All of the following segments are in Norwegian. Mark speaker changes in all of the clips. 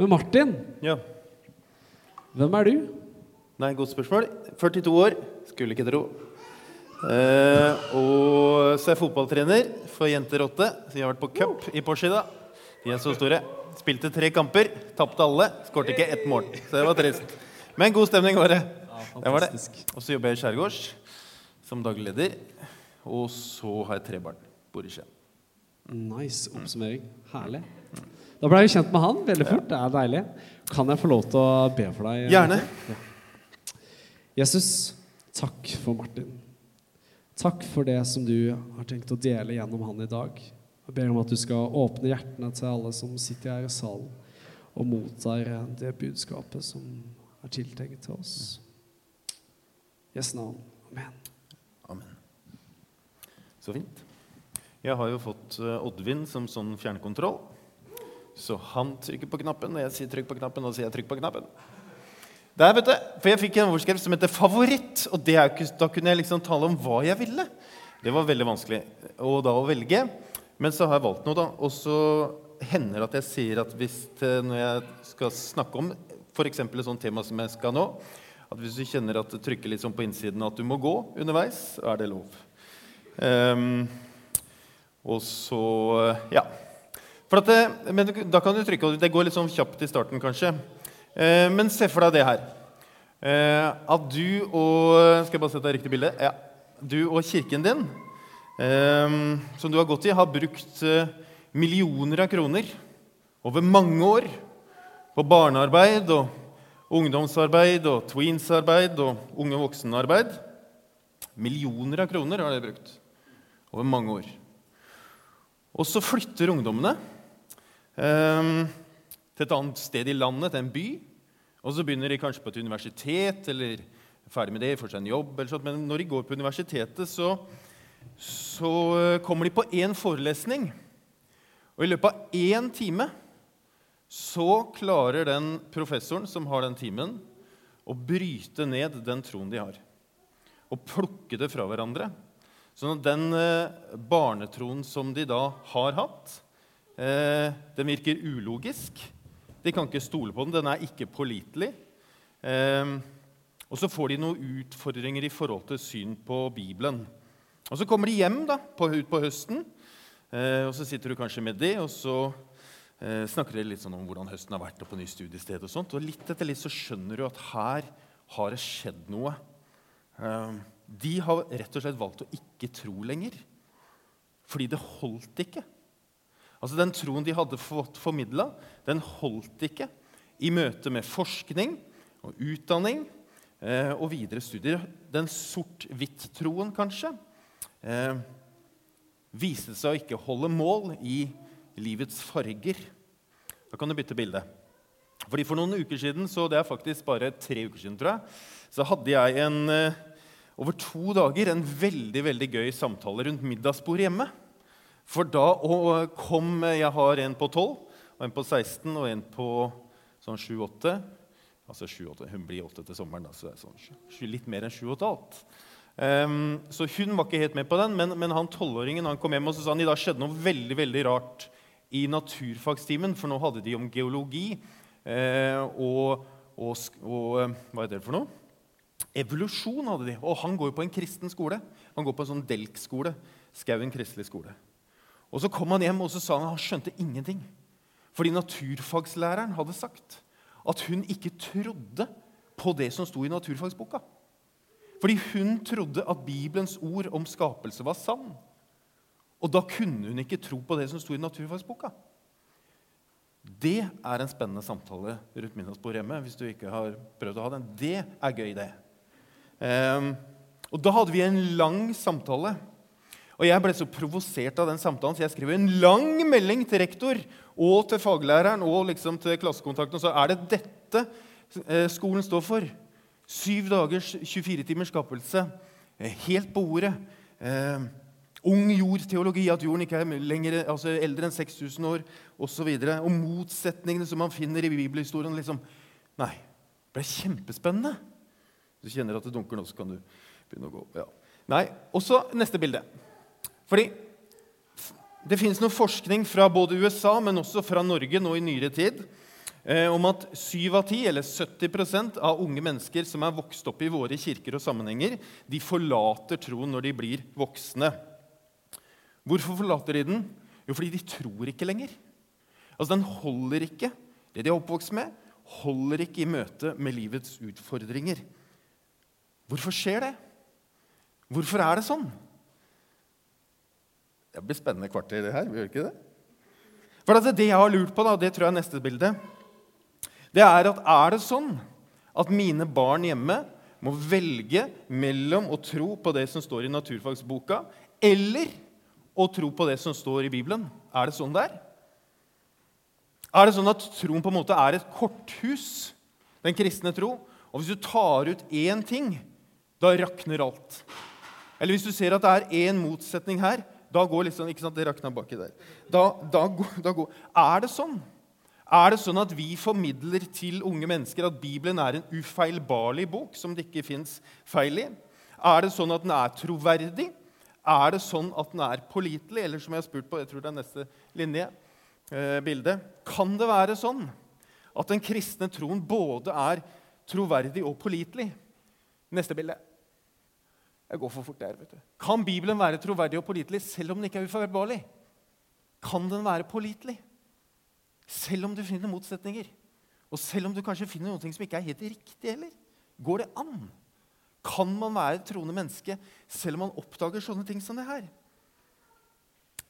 Speaker 1: Men Martin,
Speaker 2: Ja.
Speaker 1: hvem er du?
Speaker 2: Nei, godt spørsmål. 42 år. Skulle ikke tro. Eh, og så er jeg fotballtrener for Jenter 8. Så jeg har vært på cup i Porsche. De er så store. Spilte tre kamper, tapte alle. Skårte ikke ett mål. Så det var trist. Men god stemning var det. Det var det. Og så jobber jeg i Skjærgårds som daglig leder. Og så har jeg tre barn. Bor i Skien.
Speaker 1: Nice oppsummering. Herlig. Da ble jeg kjent med han veldig fort. Det er deilig. Kan jeg få lov til å be for deg?
Speaker 2: Gjerne.
Speaker 1: Ja. Jesus, takk for Martin. Takk for det som du har tenkt å dele gjennom han i dag. Jeg ber om at du skal åpne hjertene til alle som sitter her i salen og mottar det budskapet som er tiltenkt til oss. Jesu navn. Amen.
Speaker 2: Amen. Så fint. Jeg har jo fått eh, Oddvin som sånn fjernkontroll. Så han trykker på knappen, og jeg sier 'trykk på knappen', og så sier jeg 'trykk på knappen'. Der, vet du, For jeg fikk en overskrift som heter 'favoritt', og ikke, da kunne jeg liksom tale om hva jeg ville. Det var veldig vanskelig og da å velge. Men så har jeg valgt noe, da. Og så hender det at jeg sier at hvis det, når jeg skal snakke om f.eks. et sånt tema som jeg skal nå, at hvis du kjenner at det trykker litt sånn på innsiden at du må gå underveis, er det lov. Um, og så Ja. Det, men da kan du trykke, det går litt sånn kjapt i starten, kanskje. Eh, men se for deg det her. Eh, at du og Skal jeg bare sette deg riktig bilde? Ja. Du og kirken din, eh, som du har gått i, har brukt eh, millioner av kroner over mange år på barnearbeid og ungdomsarbeid og tweensarbeid og unge voksenarbeid. Millioner av kroner har de brukt over mange år. Og så flytter ungdommene eh, til et annet sted i landet, til en by. Og så begynner de kanskje på et universitet, eller er ferdig med det, får seg en jobb. sånt. Men når de går på universitetet, så, så eh, kommer de på én forelesning. Og i løpet av én time så klarer den professoren som har den timen, å bryte ned den troen de har. Og plukke det fra hverandre. Sånn at den eh, barnetroen som de da har hatt, eh, den virker ulogisk. De kan ikke stole på den. Den er ikke pålitelig. Eh, og så får de noen utfordringer i forhold til syn på Bibelen. Og så kommer de hjem da, på, ut på høsten, eh, og så sitter du kanskje med det, og så eh, snakker dere litt sånn om hvordan høsten har vært, og på ny studiested og sånt. Og litt etter litt så skjønner du at her har det skjedd noe. Eh, de har rett og slett valgt å ikke tro lenger. Fordi det holdt ikke. Altså Den troen de hadde fått formidla, den holdt ikke i møte med forskning og utdanning eh, og videre studier. Den sort-hvitt-troen, kanskje, eh, viste seg å ikke holde mål i livets farger. Da kan du bytte bilde. Fordi For noen uker siden, så det er faktisk bare tre uker siden, tror jeg, så hadde jeg en eh, over to dager en veldig veldig gøy samtale rundt middagsbordet hjemme. For da kom Jeg har en på 12, og en på 16 og en på sånn 7-8. Altså 7-8, Hun blir 8 til sommeren, da, så det er sånn, litt mer enn 7,5. Um, så hun var ikke helt med på den, men, men han tolvåringen kom hjem og så sa han, i dag skjedde noe veldig veldig rart i naturfagstimen. For nå hadde de om geologi eh, og, og, og eh, Hva er det for noe? Evolusjon hadde de. Og han går jo på en kristen skole. Han går på en sånn Delk-skole. Skauen kristelig skole. Og Så kom han hjem og så sa han han skjønte ingenting. Fordi naturfagslæreren hadde sagt at hun ikke trodde på det som sto i naturfagsboka. Fordi hun trodde at Bibelens ord om skapelse var sann. Og da kunne hun ikke tro på det som sto i naturfagsboka. Det er en spennende samtale rundt middagsbordet hjemme. hvis du ikke har prøvd å ha den. Det er gøy, det. Um, og da hadde vi en lang samtale. Og jeg ble så provosert av den samtalen, så jeg skrev en lang melding til rektor og til faglæreren og liksom til klassekontakten og sa er det dette eh, skolen står for. Syv dagers 24 timers skapelse. eh, Helt på ordet. Eh, ung jord-teologi, at jorden ikke er lenger, altså eldre enn 6000 år osv. Og, så og motsetningene som man finner i bibelhistorien. Liksom. Nei, det ble kjempespennende. Du kjenner at det dunker nå, så kan du begynne å gå. Ja. Nei, Og så neste bilde. Fordi det fins noe forskning fra både USA, men også fra Norge nå i nyere tid, eh, om at 7 av 10, eller 70% av unge mennesker som er vokst opp i våre kirker og sammenhenger, de forlater troen når de blir voksne. Hvorfor forlater de den? Jo, fordi de tror ikke lenger. Altså, Den holder ikke. Det de er oppvokst med, holder ikke i møte med livets utfordringer. Hvorfor skjer det? Hvorfor er det sånn? Det blir spennende kvarter, det her. Gjør ikke det? For altså, Det jeg har lurt på, da, det tror jeg er neste bilde, det er at er det sånn at mine barn hjemme må velge mellom å tro på det som står i naturfagsboka, eller å tro på det som står i Bibelen? Er det sånn det er? Er det sånn at troen på en måte er et korthus, den kristne tro? Og hvis du tar ut én ting, da rakner alt. Eller hvis du ser at det er én motsetning her, da går liksom, ikke sant, Det rakna baki der. Da, da, da går, Er det sånn? Er det sånn at vi formidler til unge mennesker at Bibelen er en ufeilbarlig bok som det ikke fins feil i? Er det sånn at den er troverdig? Er det sånn at den er pålitelig? Eller som jeg har spurt på, jeg tror det er neste linje, eh, bilde, Kan det være sånn at den kristne troen både er troverdig og pålitelig? Neste bilde. Jeg går for fort der, vet du. Kan Bibelen være troverdig og pålitelig selv om den ikke er uforverbarlig? Kan den være pålitelig? Selv om du finner motsetninger, og selv om du kanskje finner noe som ikke er helt riktig heller? Går det an? Kan man være et troende menneske selv om man oppdager sånne ting som det her?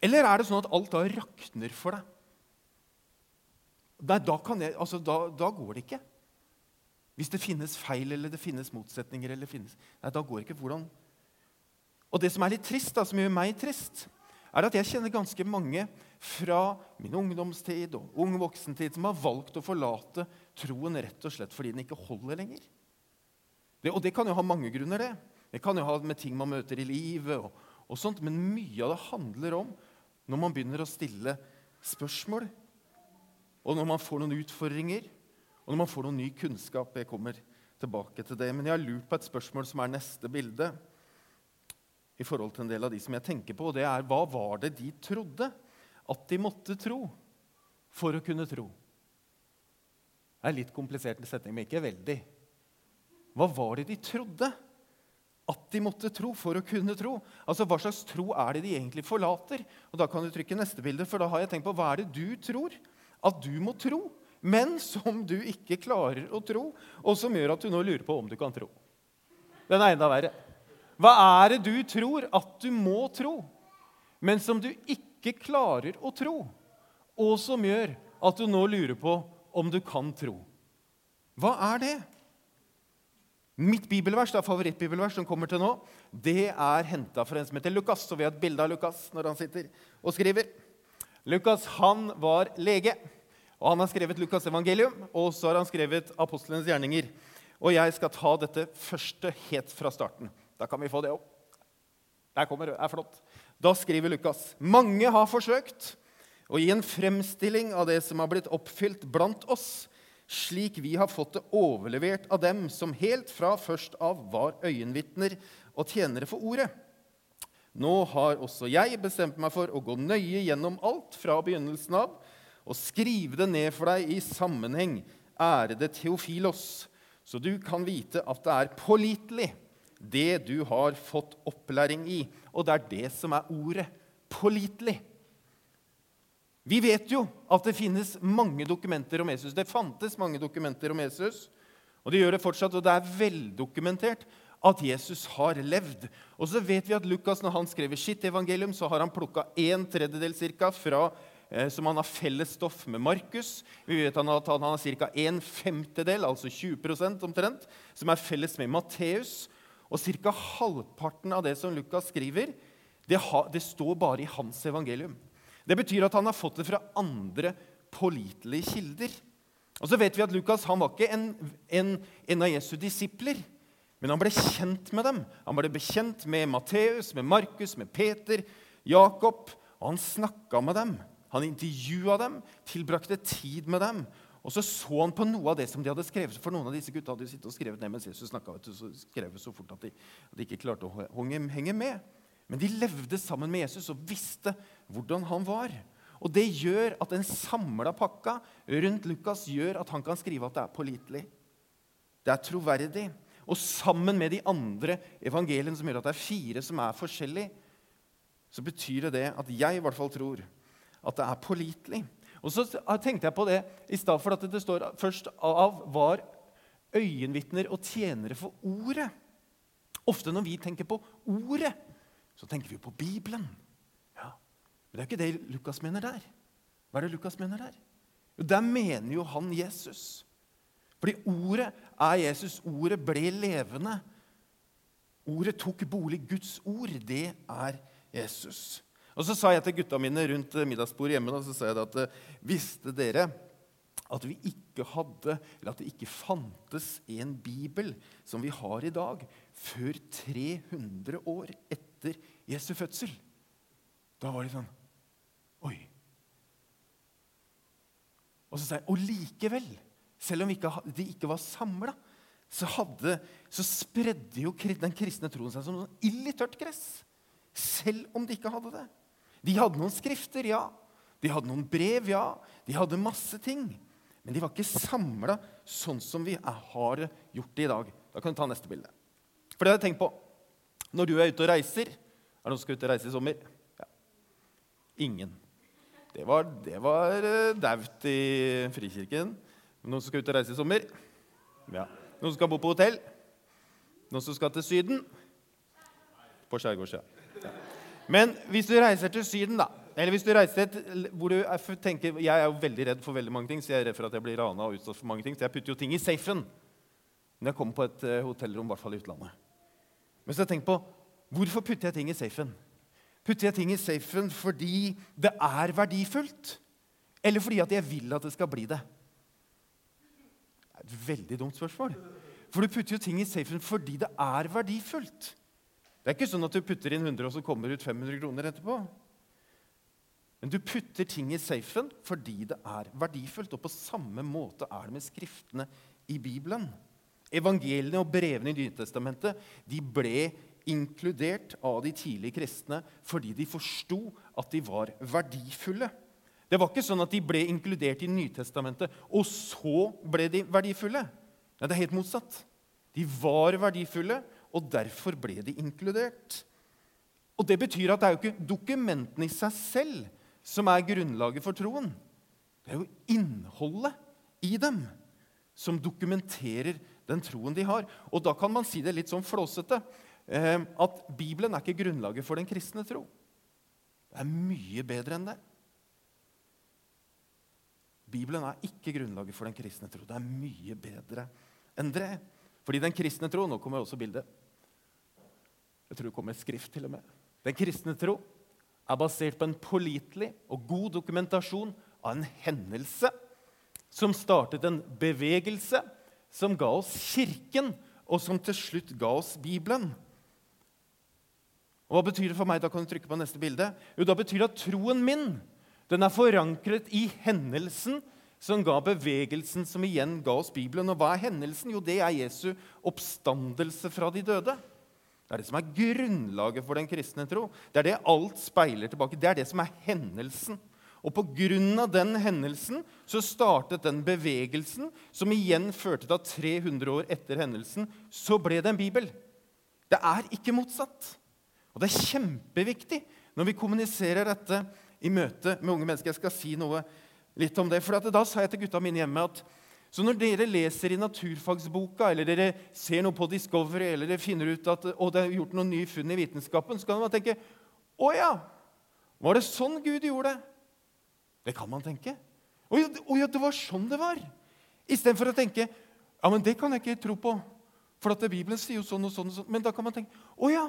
Speaker 2: Eller er det sånn at alt da rakner for deg? Nei, da, jeg, altså, da, da, går det ikke. Hvis det finnes feil eller det finnes motsetninger, eller finnes, nei, da går det ikke. Hvordan, og det som er litt trist, da, som gjør meg trist, er at jeg kjenner ganske mange fra min ungdomstid og ung voksentid som har valgt å forlate troen rett og slett fordi den ikke holder lenger. Det, og det kan jo ha mange grunner, det. Det kan jo ha med ting man møter i livet. og, og sånt, Men mye av det handler om når man begynner å stille spørsmål, og når man får noen utfordringer, og når man får noen ny kunnskap. Jeg kommer tilbake til det. Men jeg har lurt på et spørsmål som er neste bilde i forhold til en del av de som jeg tenker på, og det er hva var det de trodde at de måtte tro for å kunne tro? Det er en litt komplisert setning, men ikke veldig. Hva var det de trodde at de måtte tro for å kunne tro? Altså, Hva slags tro er det de egentlig forlater? Og Da kan du trykke neste bilde, for da har jeg tenkt på hva er det du tror at du må tro, men som du ikke klarer å tro, og som gjør at du nå lurer på om du kan tro. Den er enda verre. Hva er det du tror at du må tro, men som du ikke klarer å tro, og som gjør at du nå lurer på om du kan tro? Hva er det? Mitt bibelvers, da, favorittbibelvers som kommer til nå, det er henta fra en som heter Lukas. Så vi har et bilde av Lukas når han sitter og skriver. Lukas han var lege, og han har skrevet Lukas' evangelium. Og så har han skrevet apostlenes gjerninger. Og jeg skal ta dette første helt fra starten. Da kan vi få det opp. Der kommer det. Er flott. Da skriver Lukas.: Mange har forsøkt å gi en fremstilling av det som har blitt oppfylt blant oss, slik vi har fått det overlevert av dem som helt fra først av var øyenvitner og tjenere for ordet. Nå har også jeg bestemt meg for å gå nøye gjennom alt fra begynnelsen av og skrive det ned for deg i sammenheng, ærede Theofilos, så du kan vite at det er pålitelig det du har fått opplæring i. Og det er det som er ordet pålitelig. Vi vet jo at det finnes mange dokumenter om Jesus. Det fantes mange dokumenter om Jesus, og det gjør det fortsatt. Og det er veldokumentert at Jesus har levd. Og så vet vi at Lukas når han skrev sitt evangelium, så har han plukka en tredjedel cirka fra eh, som han har felles stoff med Markus. Vi vet at han har ca. en femtedel, altså 20% omtrent, som er felles med Matteus. Og ca. halvparten av det som Lukas skriver, det, ha, det, står bare i hans evangelium. Det betyr at han har fått det fra andre pålitelige kilder. Og så vet vi at Lukas han var ikke en, en, en av Jesu disipler, men han ble kjent med dem. Han ble bekjent med Matteus, med Markus, med Peter, Jakob. Og han snakka med dem. Han intervjua dem, tilbrakte tid med dem. Og så så han på noe av det som de hadde skrevet. For noen av disse gutta hadde jo sittet og skrevet ned mens Jesus snakka. Så fort at de, at de, ikke klarte å henge med. Men de levde sammen med Jesus og visste hvordan han var. Og det gjør at den samla pakka rundt Lukas gjør at han kan skrive at det er pålitelig. Det er troverdig. Og sammen med de andre evangeliene som gjør at det er fire som er forskjellige, så betyr det det at jeg i hvert fall tror at det er pålitelig. Og så tenkte jeg på det i stad, for at det står først av var øyenvitner og tjenere for ordet. Ofte når vi tenker på ordet, så tenker vi på Bibelen. Ja, Men det er ikke det Lukas mener der. Hva er det Lukas mener der? Jo, Der mener jo han Jesus. Fordi ordet er Jesus. Ordet ble levende. Ordet tok bolig. Guds ord, det er Jesus. Og Så sa jeg til gutta mine rundt middagsbordet hjemme da, så sa jeg at visste dere at vi ikke hadde, eller at det ikke fantes en bibel som vi har i dag, før 300 år etter Jesu fødsel. Da var de sånn Oi. Og så sa jeg Og likevel, selv om de ikke var samla, så, så, spredde jo den kristne troen seg som sånn ild i tørt gress. Selv om de ikke hadde det. De hadde noen skrifter, ja. De hadde noen brev, ja. De hadde masse ting. Men de var ikke samla sånn som vi har gjort det i dag. Da kan du ta neste bilde. For det har jeg tenkt på. Når du er ute og reiser Er det noen som skal ut og reise i sommer? Ja. Ingen. Det var, det var uh, daut i Frikirken. Noen som skal ut og reise i sommer? Ja. Noen som skal bo på hotell? Noen som skal til Syden? På skjærgårdssida. Ja. Men hvis du reiser til Syden, da eller hvis du reiser et hvor du tenker, Jeg er jo veldig redd for veldig mange ting, så jeg er redd for at jeg blir rana og utsatt for mange ting, så jeg putter jo ting i safen når jeg kommer på et uh, hotellrom, i hvert fall i utlandet. Men så tenk på hvorfor putter jeg ting i safen? Putter jeg ting i safen fordi det er verdifullt? Eller fordi at jeg vil at det skal bli det? Det er et veldig dumt spørsmål. For du putter jo ting i safen fordi det er verdifullt. Det er ikke sånn at du putter inn 100, og så kommer ut 500 kroner etterpå. Men du putter ting i safen fordi det er verdifullt. Og på samme måte er det med skriftene i Bibelen. Evangeliene og brevene i Nytestamentet de ble inkludert av de tidlige kristne fordi de forsto at de var verdifulle. Det var ikke sånn at de ble inkludert i Nytestamentet, og så ble de verdifulle. Nei, det er helt motsatt. De var verdifulle, og derfor ble de inkludert. Og Det betyr at det er jo ikke dokumentene i seg selv som er grunnlaget for troen. Det er jo innholdet i dem som dokumenterer den troen de har. Og da kan man si det litt sånn flåsete eh, at Bibelen er ikke grunnlaget for den kristne tro. Det er mye bedre enn det. Bibelen er ikke grunnlaget for den kristne tro. Det er mye bedre enn det. Fordi den kristne tro Nå kommer også bildet. Jeg tror det kommer et skrift til og med. Den kristne tro er basert på en pålitelig og god dokumentasjon av en hendelse som startet en bevegelse som ga oss Kirken, og som til slutt ga oss Bibelen. Og Hva betyr det for meg? Da kan du trykke på neste bilde. Jo, Da betyr det at troen min den er forankret i hendelsen som ga bevegelsen som igjen ga oss Bibelen. Og hva er hendelsen? Jo, det er Jesu oppstandelse fra de døde. Det er det som er grunnlaget for den kristne tro. Det er det alt speiler tilbake. Det er det som er hendelsen. Og pga. den hendelsen så startet den bevegelsen som igjen førte til at 300 år etter hendelsen så ble det en bibel. Det er ikke motsatt. Og det er kjempeviktig når vi kommuniserer dette i møte med unge mennesker. Jeg skal si noe litt om det. For da sa jeg til gutta mine hjemme at så når dere leser i naturfagsboka, eller dere ser noe på Discovery, eller dere finner ut at å, det er gjort noen nye funn i vitenskapen, så kan man tenke Å ja! Var det sånn Gud gjorde det? Det kan man tenke. Å ja, det var sånn det var! Istedenfor å tenke ja, men det kan jeg ikke tro på, for at Bibelen sier jo sånn og sånn. og sånn. Men da kan man tenke Å ja!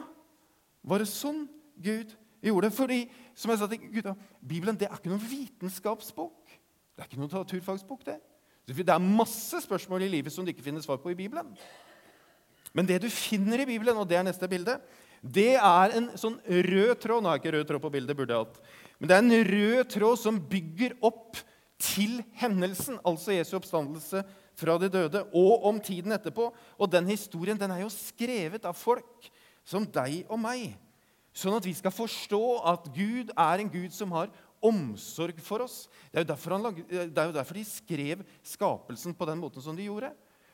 Speaker 2: Var det sånn Gud gjorde det? Fordi, som jeg sa til Gud, Bibelen det er ikke noen vitenskapsbok. Det er ikke noen naturfagsbok. det. Det er masse spørsmål i livet som du ikke finner svar på i Bibelen. Men det du finner i Bibelen, og det er neste bilde, det er en sånn rød tråd Nå har jeg ikke rød tråd på bildet, burde jeg hatt. Men det er en rød tråd som bygger opp til hendelsen, altså Jesu oppstandelse fra de døde, og om tiden etterpå. Og den historien den er jo skrevet av folk som deg og meg, sånn at vi skal forstå at Gud er en Gud som har omsorg for oss. Det er, lagde, det er, jo derfor de skrev skapelsen på den måten som de gjorde.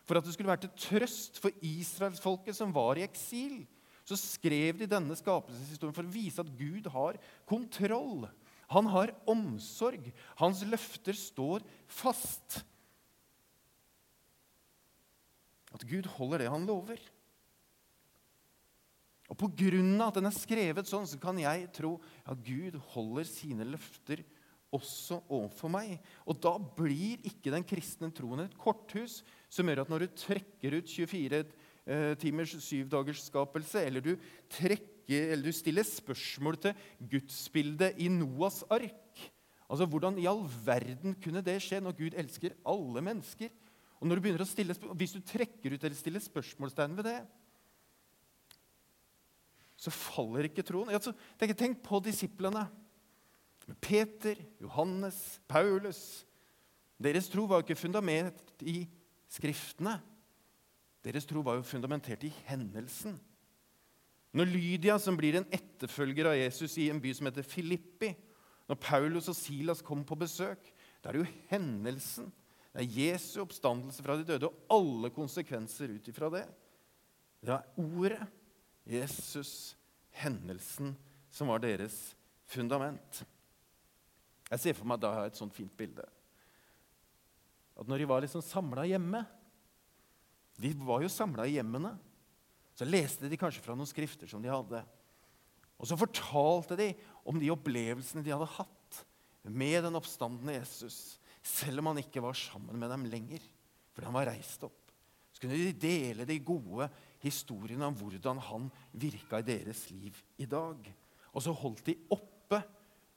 Speaker 2: For at det skulle være til trøst for israelsfolket som var i eksil. Så skrev de denne skapelseshistorien for å vise at Gud har kontroll. Han har omsorg. Hans løfter står fast. At Gud holder det han lover. Og på grunn av at den er skrevet sånn, så kan jeg tro at Gud holder sine løfter også overfor meg. Og da blir ikke den kristne troen et korthus som gjør at når du trekker ut 24 eh, timers syvdagersskapelse, eller du, trekker, eller du stiller spørsmål til gudsbildet i Noas ark Altså, Hvordan i all verden kunne det skje når Gud elsker alle mennesker? Og når du begynner å stille, Hvis du trekker ut eller stiller spørsmålstegn ved det, så faller ikke troen. Altså, tenk, tenk på disiplene. Peter, Johannes, Paulus. Deres tro var jo ikke fundamentert i Skriftene. Deres tro var jo fundamentert i hendelsen. Når Lydia, som blir en etterfølger av Jesus i en by som heter Filippi, når Paulus og Silas kommer på besøk, da er det jo hendelsen. Det er Jesu oppstandelse fra de døde og alle konsekvenser ut ifra det. Det er ordet Jesus, hendelsen, som var deres fundament. Jeg ser for meg da et sånt fint bilde. At når de var liksom samla hjemme De var jo samla i hjemmene. Så leste de kanskje fra noen skrifter som de hadde. Og så fortalte de om de opplevelsene de hadde hatt med den oppstandende Jesus, selv om han ikke var sammen med dem lenger, fordi han var reist opp. Så kunne de dele de gode historiene om hvordan han virka i deres liv i dag. Og så holdt de oppe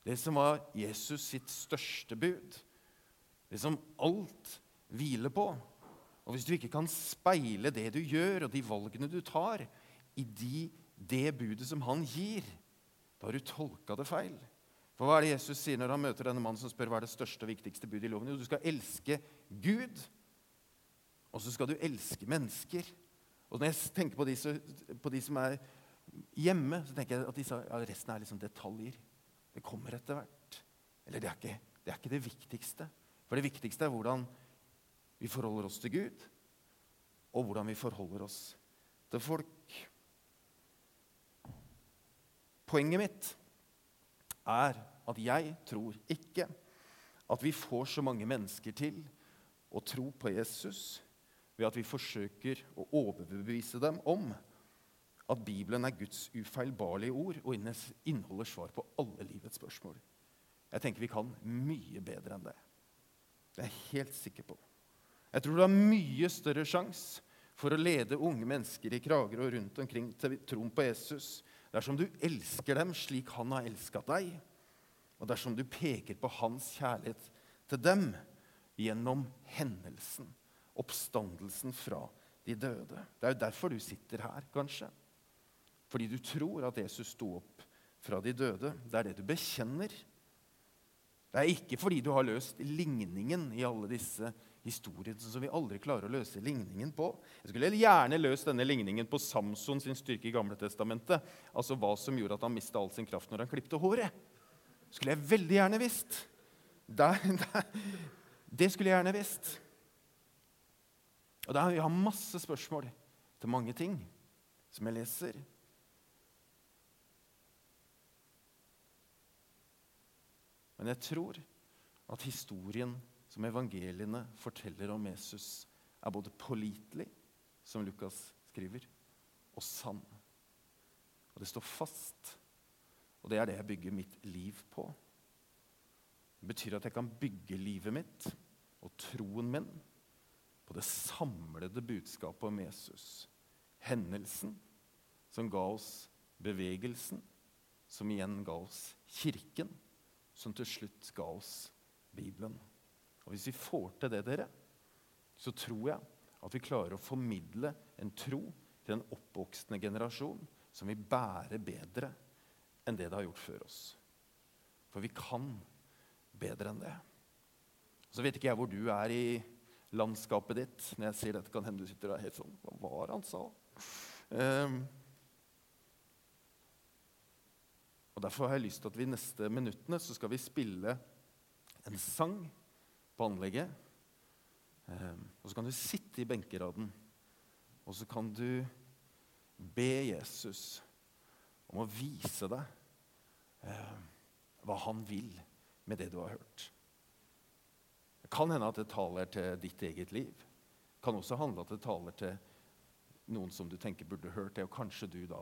Speaker 2: det som var Jesus sitt største bud. Det som alt hviler på. Og hvis du ikke kan speile det du gjør, og de valgene du tar, i de, det budet som han gir, da har du tolka det feil. For hva er det Jesus sier når han møter denne mannen som spør hva er det største og viktigste budet i loven? Jo, du skal elske Gud og så skal du elske mennesker. Og når jeg tenker på de, på de som er hjemme, så tenker jeg at disse, ja, resten er liksom detaljer. Det kommer etter hvert. Eller det er, ikke, det er ikke det viktigste. For det viktigste er hvordan vi forholder oss til Gud, og hvordan vi forholder oss til folk. Poenget mitt er at jeg tror ikke at vi får så mange mennesker til å tro på Jesus ved at vi forsøker å overbevise dem om at Bibelen er Guds ufeilbarlige ord og inneholder svar på alle livets spørsmål. Jeg tenker vi kan mye bedre enn det. Det er jeg helt sikker på. Jeg tror du har mye større sjanse for å lede unge mennesker i Kragerø og rundt omkring til troen på Jesus dersom du elsker dem slik han har elsket deg, og dersom du peker på hans kjærlighet til dem gjennom hendelsen oppstandelsen fra de døde. Det er jo derfor du sitter her, kanskje. Fordi du tror at Jesus sto opp fra de døde. Det er det du bekjenner. Det er ikke fordi du har løst ligningen i alle disse historiene som vi aldri klarer å løse ligningen på. Jeg skulle gjerne løst denne ligningen på Samson sin styrke i Gamle Testamentet. Altså hva som gjorde at han mista all sin kraft når han klipte håret. Skulle jeg veldig gjerne visst. Det, det, det skulle jeg gjerne visst. Og der, Jeg har masse spørsmål til mange ting som jeg leser. Men jeg tror at historien som evangeliene forteller om Jesus, er både pålitelig, som Lukas skriver, og sann. Og det står fast. Og det er det jeg bygger mitt liv på. Det betyr at jeg kan bygge livet mitt og troen min på det samlede budskapet om Jesus. Hendelsen som ga oss bevegelsen, som igjen ga oss Kirken, som til slutt ga oss Bibelen. Og Hvis vi får til det, dere, så tror jeg at vi klarer å formidle en tro til en oppvoksende generasjon som vil bære bedre enn det det har gjort før oss. For vi kan bedre enn det. Så vet ikke jeg hvor du er i landskapet ditt. Når jeg sier dette, kan hende du sitter der helt sånn Hva var det han sa? Um, og Derfor har jeg lyst til at vi neste minuttene så skal vi spille en sang på anlegget. Um, og så kan du sitte i benkeraden, og så kan du be Jesus om å vise deg um, hva han vil med det du har hørt. Det kan hende at det taler til ditt eget liv. Det kan også handle at det taler til noen som du tenker burde hørt det, og kanskje du da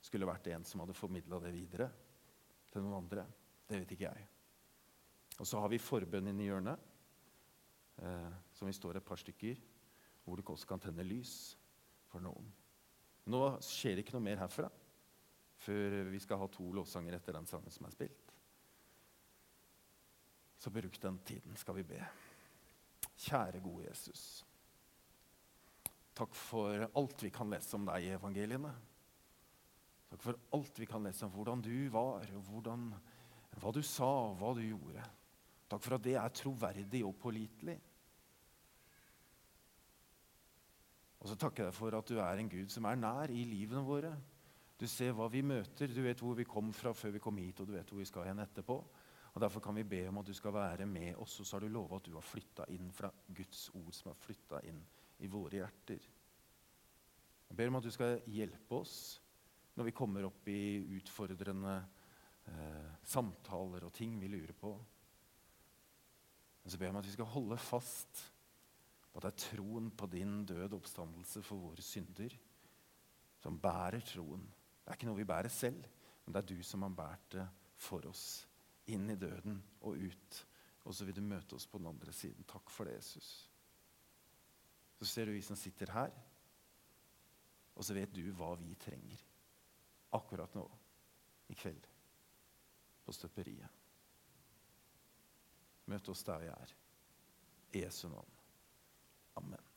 Speaker 2: skulle vært en som hadde formidla det videre til noen andre. Det vet ikke jeg. Og så har vi forbønn inni hjørnet, eh, som vi står et par stykker, hvor du også kan tenne lys for noen. Nå skjer det ikke noe mer herfra før vi skal ha to lovsanger etter den sangen som er spilt. Så bruk den tiden, skal vi be. Kjære, gode Jesus. Takk for alt vi kan lese om deg i evangeliene. Takk for alt vi kan lese om hvordan du var, hvordan, hva du sa, og hva du gjorde. Takk for at det er troverdig og pålitelig. Og så takker jeg for at du er en Gud som er nær i livene våre. Du ser hva vi møter, du vet hvor vi kom fra før vi kom hit, og du vet hvor vi skal hen etterpå. Og Derfor kan vi be om at du skal være med oss, og så har du lova at du har flytta inn fra Guds ord, som har flytta inn i våre hjerter. Jeg ber om at du skal hjelpe oss når vi kommer opp i utfordrende eh, samtaler og ting vi lurer på. Men så ber jeg om at vi skal holde fast på at det er troen på din død oppstandelse for våre synder som bærer troen. Det er ikke noe vi bærer selv, men det er du som har båret det for oss. Inn i døden og ut. Og så vil du møte oss på den andre siden. Takk for det, Jesus. Så ser du vi som sitter her, og så vet du hva vi trenger akkurat nå i kveld på støperiet. Møt oss der vi er. Jesu navn. Amen.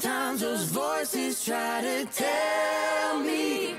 Speaker 3: Sometimes those voices try to tell me